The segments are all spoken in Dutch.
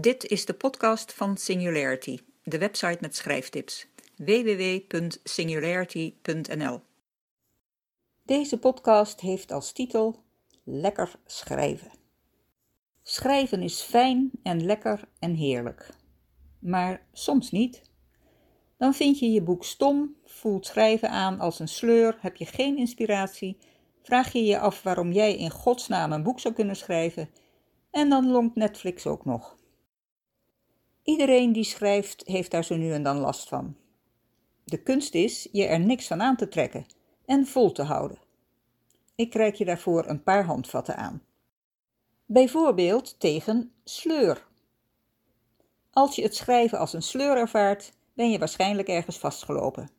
Dit is de podcast van Singularity, de website met schrijftips. www.singularity.nl Deze podcast heeft als titel Lekker schrijven. Schrijven is fijn en lekker en heerlijk. Maar soms niet. Dan vind je je boek stom, voelt schrijven aan als een sleur, heb je geen inspiratie, vraag je je af waarom jij in godsnaam een boek zou kunnen schrijven en dan lonkt Netflix ook nog. Iedereen die schrijft heeft daar zo nu en dan last van. De kunst is je er niks van aan te trekken en vol te houden. Ik reik je daarvoor een paar handvatten aan. Bijvoorbeeld tegen sleur. Als je het schrijven als een sleur ervaart, ben je waarschijnlijk ergens vastgelopen.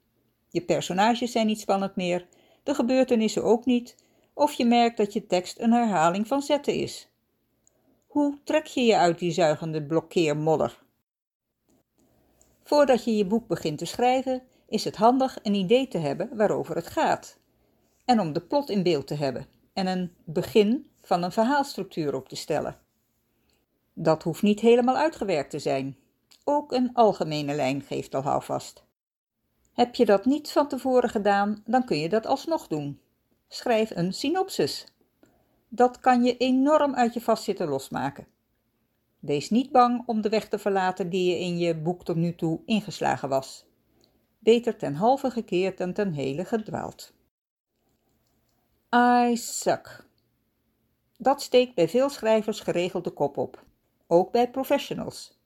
Je personages zijn niet spannend meer, de gebeurtenissen ook niet, of je merkt dat je tekst een herhaling van zetten is. Hoe trek je je uit die zuigende blokkeermodder? Voordat je je boek begint te schrijven, is het handig een idee te hebben waarover het gaat. En om de plot in beeld te hebben en een begin van een verhaalstructuur op te stellen. Dat hoeft niet helemaal uitgewerkt te zijn. Ook een algemene lijn geeft al houvast. Heb je dat niet van tevoren gedaan, dan kun je dat alsnog doen. Schrijf een synopsis. Dat kan je enorm uit je vastzitten losmaken. Wees niet bang om de weg te verlaten die je in je boek tot nu toe ingeslagen was. Beter ten halve gekeerd dan ten hele gedwaald. I suck. Dat steekt bij veel schrijvers geregeld de kop op, ook bij professionals.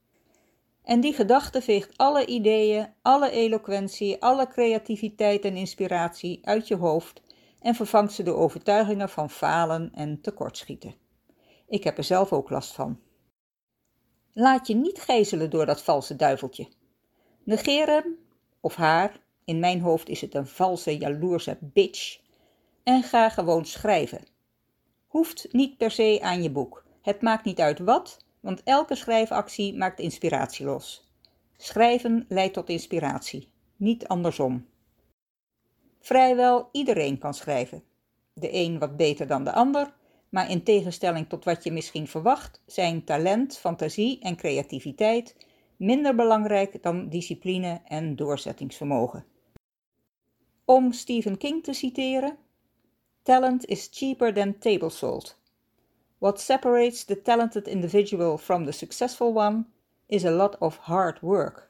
En die gedachte veegt alle ideeën, alle eloquentie, alle creativiteit en inspiratie uit je hoofd en vervangt ze door overtuigingen van falen en tekortschieten. Ik heb er zelf ook last van. Laat je niet gijzelen door dat valse duiveltje. Negeer hem of haar, in mijn hoofd is het een valse, jaloerse bitch, en ga gewoon schrijven. Hoeft niet per se aan je boek. Het maakt niet uit wat, want elke schrijfactie maakt inspiratie los. Schrijven leidt tot inspiratie, niet andersom. Vrijwel iedereen kan schrijven. De een wat beter dan de ander, maar in tegenstelling tot wat je misschien verwacht, zijn talent, fantasie en creativiteit minder belangrijk dan discipline en doorzettingsvermogen. Om Stephen King te citeren: Talent is cheaper than table salt. What separates the talented individual from the successful one is a lot of hard work.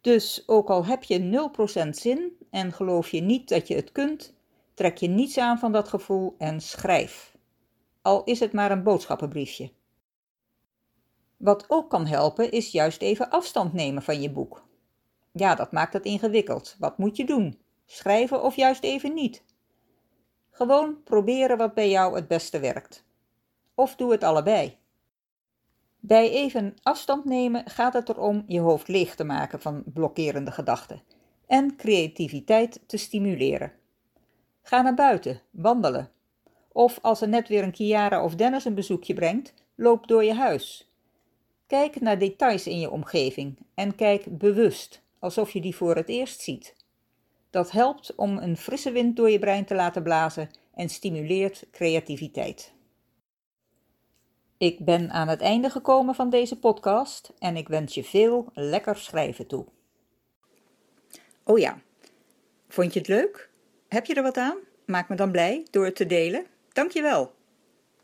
Dus ook al heb je 0% zin en geloof je niet dat je het kunt, trek je niets aan van dat gevoel en schrijf. Al is het maar een boodschappenbriefje. Wat ook kan helpen is juist even afstand nemen van je boek. Ja, dat maakt het ingewikkeld. Wat moet je doen? Schrijven of juist even niet? Gewoon proberen wat bij jou het beste werkt. Of doe het allebei. Bij even afstand nemen gaat het erom je hoofd leeg te maken van blokkerende gedachten en creativiteit te stimuleren. Ga naar buiten, wandelen. Of als er net weer een Kiara of Dennis een bezoekje brengt, loop door je huis. Kijk naar details in je omgeving en kijk bewust, alsof je die voor het eerst ziet. Dat helpt om een frisse wind door je brein te laten blazen en stimuleert creativiteit. Ik ben aan het einde gekomen van deze podcast en ik wens je veel lekker schrijven toe. Oh ja, vond je het leuk? Heb je er wat aan? Maak me dan blij door het te delen. Dankjewel.